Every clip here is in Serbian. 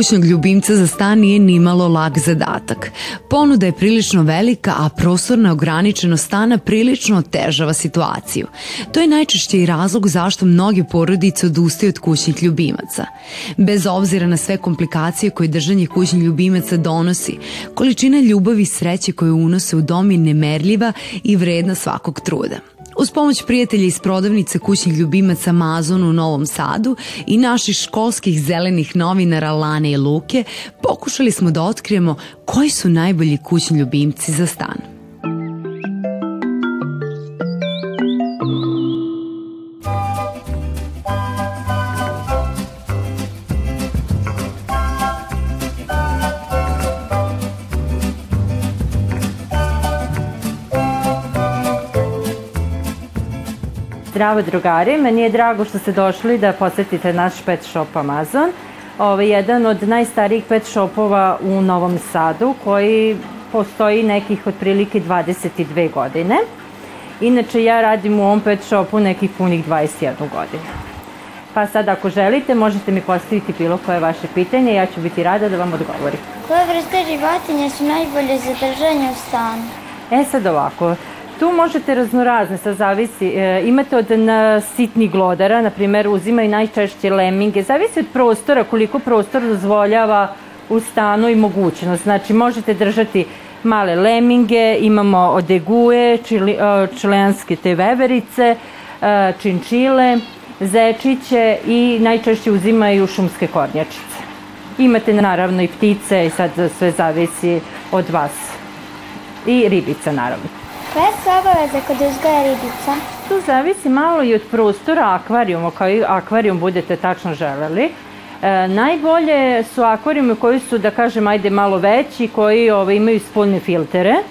Kućnog ljubimca za stan nije nimalo lag zadatak. Ponuda je prilično velika, a prostorna ograničenost stana prilično otežava situaciju. To je najčešće i razlog zašto mnoge porodice odustaju od kućnih ljubimaca. Bez obzira na sve komplikacije koje držanje kućnih ljubimaca donosi, količina ljubavi i sreće koju unose u dom je nemerljiva i vredna svakog truda. Uz pomoć prijatelja iz prodavnice kućnih ljubimaca Amazon u Novom Sadu i naših školskih zelenih novinara Lane i Luke, pokušali smo da otkrijemo koji su najbolji kućni ljubimci za stan. Zdravo drugari, meni je drago što ste došli da posetite naš pet shop Amazon. Ovo je jedan od najstarijih pet shopova u Novom Sadu koji postoji nekih otprilike 22 godine. Inače ja radim u ovom pet shopu nekih punih 21 godina. Pa sad ako želite možete mi postaviti bilo koje vaše pitanje, ja ću biti rada da vam odgovorim. Koje vrste životinja su najbolje za držanje u stanu? E sad ovako, Tu možete raznorazne, sa zavisi. E, imate od na, sitnih glodara, na primer uzimaju najčešće leminge. Zavisi od prostora, koliko prostor dozvoljava u stanu i mogućnost. Znači možete držati male leminge, imamo odeguje, čili, e, čileanske te veverice, e, činčile, zečiće i najčešće uzimaju šumske kornjačice. Imate naravno i ptice i sad sve zavisi od vas. I ribica naravno. Koje su obaveze kod uzgoja ribica? Tu zavisi malo i od prostora akvarijuma, kao i akvarijum budete tačno želeli. E, najbolje su akvarijumi koji su, da kažem, ajde malo veći, koji ove, ovaj, imaju spoljne filtere. E,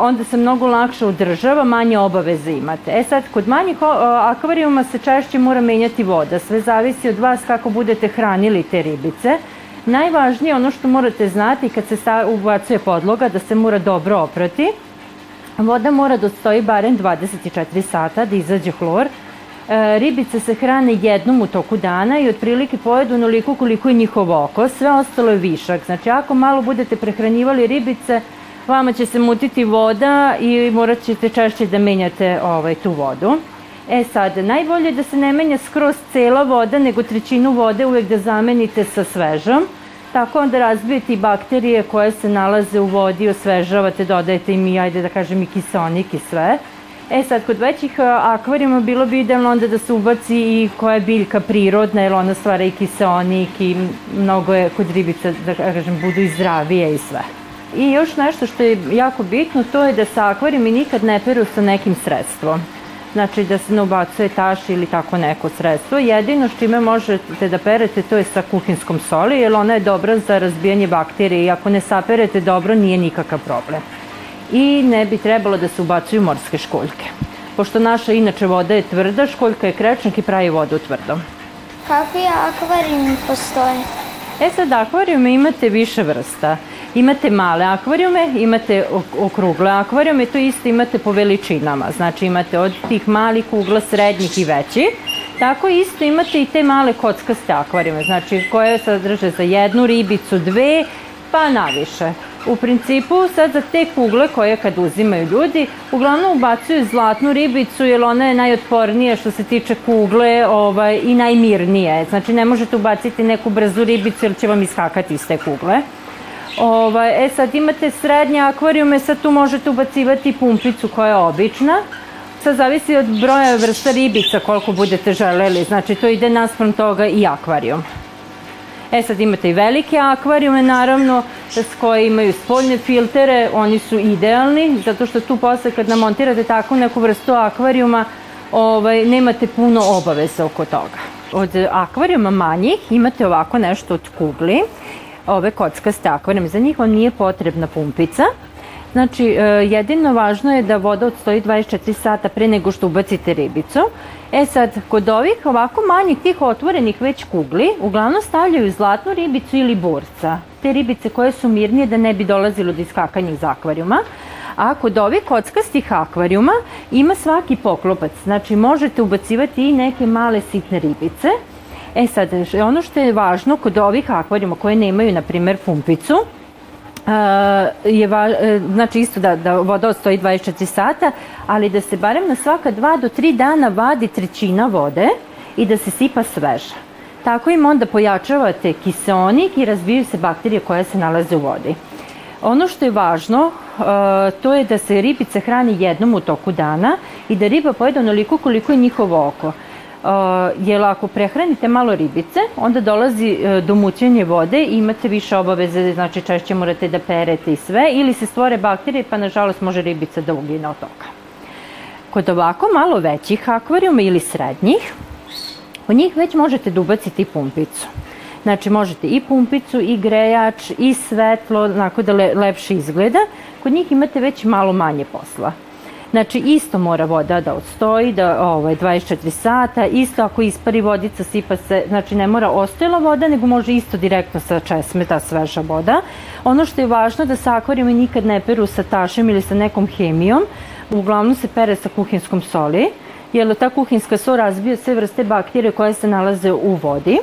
onda se mnogo lakše održava, manje obaveze imate. E sad, kod manjih akvarijuma se češće mora menjati voda. Sve zavisi od vas kako budete hranili te ribice. Najvažnije ono što morate znati kad se ubacuje podloga, da se mora dobro oprati Voda mora da stoji barem 24 sata da izađe hlor. E, ribice se hrane jednom u toku dana i otprilike pojedu onoliko koliko je njihov oko, sve ostalo je višak. Znači ako malo budete prehranjivali ribice, vama će se mutiti voda i morat ćete češće da menjate ovaj, tu vodu. E sad, najbolje je da se ne menja skroz cela voda, nego trećinu vode uvek da zamenite sa svežom tako onda razbijete bakterije koje se nalaze u vodi, osvežavate, dodajete im i, ajde da kažem, i kisonik i sve. E sad, kod većih akvarijuma bilo bi idealno onda da se ubaci i koja je biljka prirodna, jer ona stvara i kiseonik i mnogo je kod ribica, da kažem, budu i zdravije i sve. I još nešto što je jako bitno, to je da se akvarijumi nikad ne peru sa nekim sredstvom znači da se ne ubacuje taš ili tako neko sredstvo. Jedino što ime možete da perete to je sa kuhinskom soli, jer ona je dobra za razbijanje bakterije i ako ne saperete dobro nije nikakav problem. I ne bi trebalo da se ubacuju morske školjke. Pošto naša inače voda je tvrda, školjka je krečnik i pravi vodu tvrdom. Kakvi akvarijumi postoje? E sad, akvarijume imate više vrsta. Imate male akvarijume, imate okrugle akvarijume, to isto imate po veličinama. Znači imate od tih malih kugla, srednjih i većih. Tako isto imate i te male kockaste akvarijume, znači koje sadrže za jednu ribicu, dve, pa naviše. U principu sad za te kugle koje kad uzimaju ljudi, uglavnom ubacuju zlatnu ribicu jer ona je najotpornija što se tiče kugle ovaj, i najmirnije. Znači ne možete ubaciti neku brzu ribicu jer će vam iskakati iz te kugle. Ovaj, e sad imate srednje akvarijume, sad tu možete ubacivati pumpicu koja je obična. Sad zavisi od broja vrsta ribica koliko budete želeli, znači to ide naspram toga i akvarijum. E sad imate i velike akvarijume naravno s koje imaju spoljne filtere, oni su idealni zato što tu posle kad namontirate takvu neku vrstu akvarijuma ovaj, nemate puno obaveza oko toga. Od akvarijuma manjih imate ovako nešto od kugli ove kockaste akvarijum. Za njih vam nije potrebna pumpica. Znači, e, jedino važno je da voda odstoji 24 sata pre nego što ubacite ribicu. E sad, kod ovih ovako manjih tih otvorenih već kugli, uglavnom stavljaju zlatnu ribicu ili burca. Te ribice koje su mirnije da ne bi dolazilo do iskakanja iz akvarijuma. A kod ovih kockastih akvarijuma ima svaki poklopac. Znači, možete ubacivati i neke male sitne ribice E sad, ono što je važno kod ovih akvarijuma koje nemaju, na primer, pumpicu, je va, uh, znači isto da, da voda stoji 24 sata, ali da se barem na svaka 2 do 3 dana vadi trećina vode i da se sipa sveža. Tako im onda pojačavate kiseonik i razvijaju se bakterije koje se nalaze u vodi. Ono što je važno, uh, to je da se ribice hrani jednom u toku dana i da riba pojede onoliko koliko je njihovo oko. Jer ako prehranite malo ribice, onda dolazi uh, do mućenja vode i imate više obaveze, znači češće morate da perete i sve, ili se stvore bakterije, pa nažalost može ribica da ugine od toga. Kod ovako malo većih akvarijuma ili srednjih, u njih već možete da ubacite i pumpicu. Znači možete i pumpicu, i grejač, i svetlo, onako da le, lepše izgleda. Kod njih imate već malo manje posla. Znači isto mora voda da odstoji, da ovaj, 24 sata, isto ako ispari vodica, sipa se, znači ne mora ostojila voda, nego može isto direktno sa česme ta sveža voda. Ono što je važno da sa akvarijuma nikad ne peru sa tašem ili sa nekom hemijom, uglavnom se pere sa kuhinskom soli, jer ta kuhinska sol razbija sve vrste bakterije koje se nalaze u vodi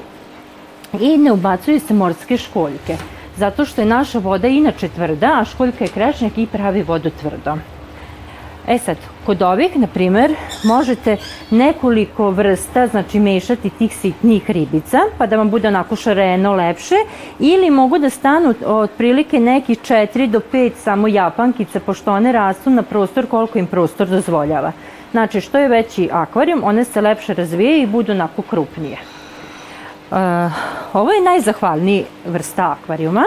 i ne ubacuju se morske školjke, zato što je naša voda inače tvrda, a školjka je krešnjak i pravi vodu tvrdo. E sad, kod ovih, na primer, možete nekoliko vrsta, znači mešati tih sitnijih ribica, pa da vam bude onako šareno, lepše, ili mogu da stanu otprilike nekih 4 do 5 samo japankice, pošto one rastu na prostor koliko im prostor dozvoljava. Znači, što je veći akvarijum, one se lepše razvijaju i budu onako krupnije. Uh, ovo je najzahvalniji vrsta akvarijuma.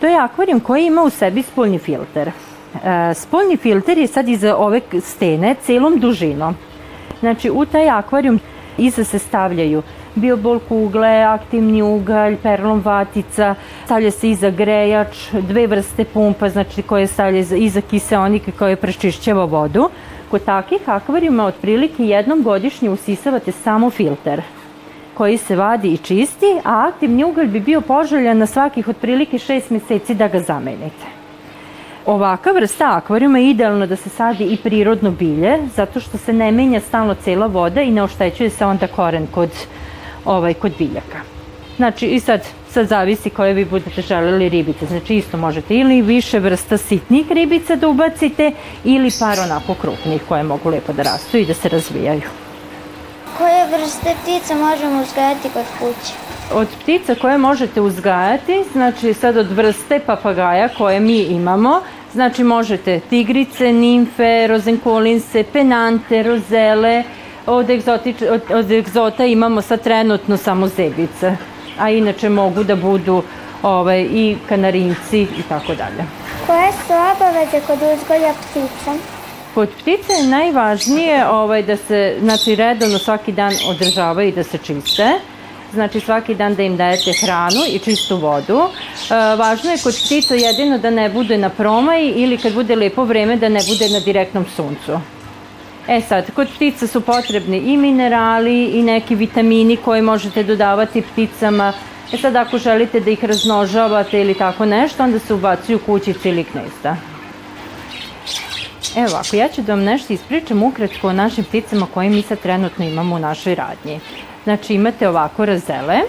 To je akvarijum koji ima u sebi spoljni filter. Uh, spoljni filter je sad iza ove stene celom dužinom. Znači, u taj akvarijum iza se stavljaju biobol kugle, aktivni ugalj, perlom vatica, stavlja se iza grejač, dve vrste pumpa, znači koje stavlja iza kiseonika koje prečišćava vodu. Kod takih akvarijuma otprilike jednom godišnje usisavate samo filter koji se vadi i čisti, a aktivni ugalj bi bio poželjan na svakih otprilike 6 meseci da ga zamenite. Ovaka vrsta akvarijuma je idealno da se sadi i prirodno bilje, zato što se ne menja stalno cela voda i ne oštećuje se onda koren kod, ovaj, kod biljaka. Znači, i sad, sad zavisi koje vi budete želeli ribice. Znači, isto možete ili više vrsta sitnih ribica da ubacite, ili par onako krupnih koje mogu lepo da rastu i da se razvijaju. Koje vrste ptica možemo uzgajati kod kuće? Od ptica koje možete uzgajati, znači sad od vrste papagaja koje mi imamo, znači možete tigrice, nimfe, rozenkolinse, penante, rozele, od, egzotič, od, od egzota imamo sad trenutno samo zebice, a inače mogu da budu ovaj, i kanarinci i tako dalje. Koje su obaveze kod uzgoja ptica? Kod ptica je najvažnije ovaj, da se znači, redovno svaki dan održavaju i da se čiste. Znači svaki dan da im dajete hranu i čistu vodu. E, važno je kod ptica jedino da ne bude na promaj ili kad bude lepo vreme da ne bude na direktnom suncu. E sad, kod ptica su potrebni i minerali i neki vitamini koje možete dodavati pticama. E sad, ako želite da ih raznožavate ili tako nešto, onda se ubacuju kućice ili knezda. Evo, ako ja ću da vam nešto ispričam ukratko o našim pticama koje mi sad trenutno imamo u našoj radnji. Znači, imate ovako razele.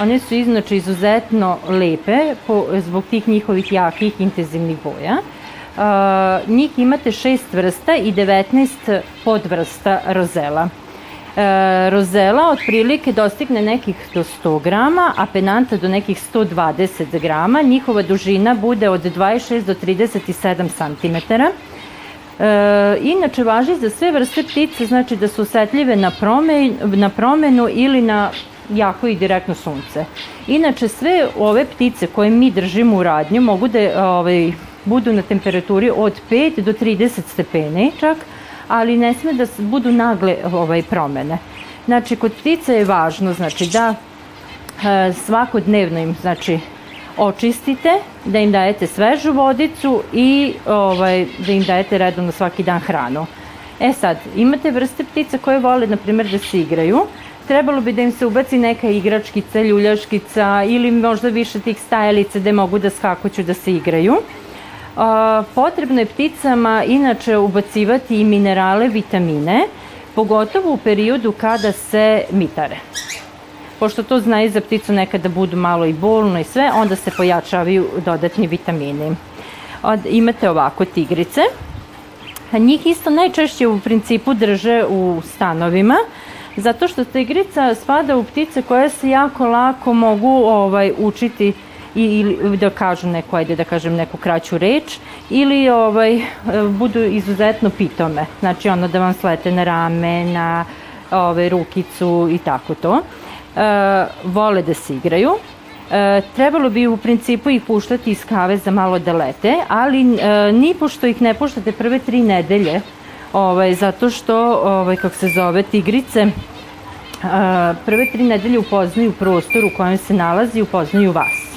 One su iznače izuzetno lepe po, zbog tih njihovih jakih intenzivnih boja. Uh, njih imate šest vrsta i 19 podvrsta rozela. E, rozela otprilike dostigne nekih do 100 grama, a penanta do nekih 120 grama. Njihova dužina bude od 26 do 37 cm. E, inače važi za sve vrste ptice, znači da su osetljive na, promen, na promenu ili na jako i direktno sunce. Inače sve ove ptice koje mi držimo u radnju mogu da ovaj, budu na temperaturi od 5 do 30 stepeni čak, ali ne sme da budu nagle ovaj, promene. Znači, kod ptica je važno znači, da e, svakodnevno im znači, očistite, da im dajete svežu vodicu i ovaj, da im dajete redovno svaki dan hranu. E sad, imate vrste ptica koje vole, na primjer, da se igraju. Trebalo bi da im se ubaci neka igračkica, ljuljaškica ili možda više tih stajalica gde mogu da skakuću da se igraju. Potrebno je pticama inače ubacivati i minerale, vitamine, pogotovo u periodu kada se mitare. Pošto to znaju za pticu nekada budu malo i bolno i sve, onda se pojačavaju dodatni vitamini. Od, imate ovako tigrice, a njih isto najčešće u principu drže u stanovima, zato što tigrica spada u ptice koje se jako lako mogu ovaj učiti i, ili da kažu neku, ajde da kažem neku kraću reč, ili ovaj, budu izuzetno pitome. Znači ono da vam slete na rame, na ovaj, rukicu i tako to. E, vole da se igraju. E, trebalo bi u principu ih puštati iz kave za malo da lete, ali e, ni pošto ih ne puštate prve tri nedelje, ovaj, zato što, ovaj, kako se zove, tigrice, e, prve tri nedelje upoznaju prostor u kojem se nalazi, upoznaju vas.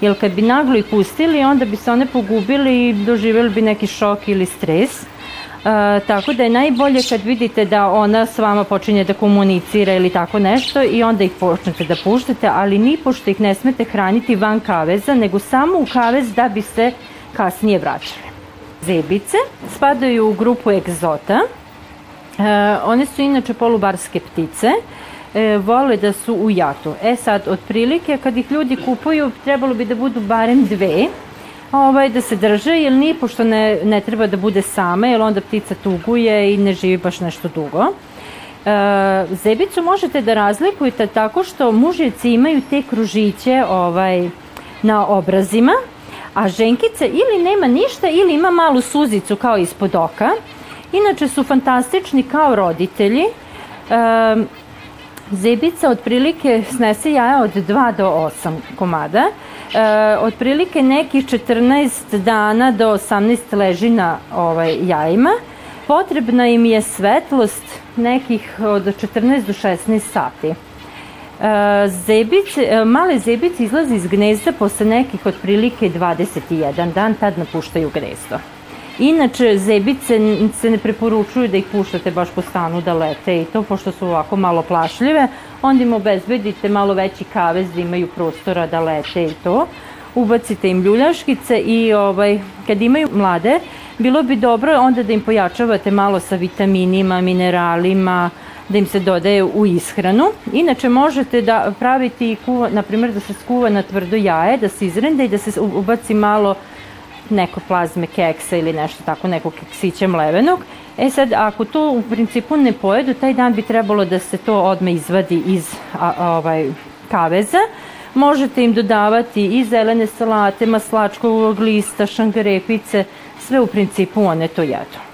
Jer kad bi naglo ih pustili, onda bi se one pogubili i doživjeli bi neki šok ili stres. E, tako da je najbolje kad vidite da ona s vama počinje da komunicira ili tako nešto i onda ih počnete da puštate, ali ni pošto ih ne smete hraniti van kaveza, nego samo u kavez da bi se kasnije vraćali. Zebice spadaju u grupu egzota. E, one su inače polubarske ptice e, vole da su u jatu. E sad, otprilike, kad ih ljudi kupuju, trebalo bi da budu barem dve, ovaj, da se drže, jer ni pošto ne, ne treba da bude sama, jer onda ptica tuguje i ne živi baš nešto dugo. E, zebicu možete da razlikujete tako što mužjeci imaju te kružiće ovaj, na obrazima, a ženkice ili nema ništa ili ima malu suzicu kao ispod oka. Inače su fantastični kao roditelji. E, Zebica otprilike snese jaja od 2 do 8 komada. E, otprilike nekih 14 dana do 18 leži na ovaj, jajima. Potrebna im je svetlost nekih od 14 do 16 sati. E, zebice, e, male zebice izlaze iz gnezda posle nekih otprilike 21 dan, tad napuštaju gnezdo. Inače, zebice se ne preporučuju da ih puštate baš po stanu da lete i to, pošto su ovako malo plašljive, onda im obezbedite malo veći kavez da imaju prostora da lete i to. Ubacite im ljuljaškice i ovaj, kad imaju mlade, bilo bi dobro onda da im pojačavate malo sa vitaminima, mineralima, da im se dodaje u ishranu. Inače možete da pravite i kuva, na primjer da se skuva na tvrdo jaje, da se izrende i da se ubaci malo neko plazme keksa ili nešto tako, nekog keksića mlevenog. E sad, ako to u principu ne pojedu, taj dan bi trebalo da se to odme izvadi iz a, a, ovaj, kaveza. Možete im dodavati i zelene salate, maslačkovog lista, šangarepice, sve u principu one to jedu.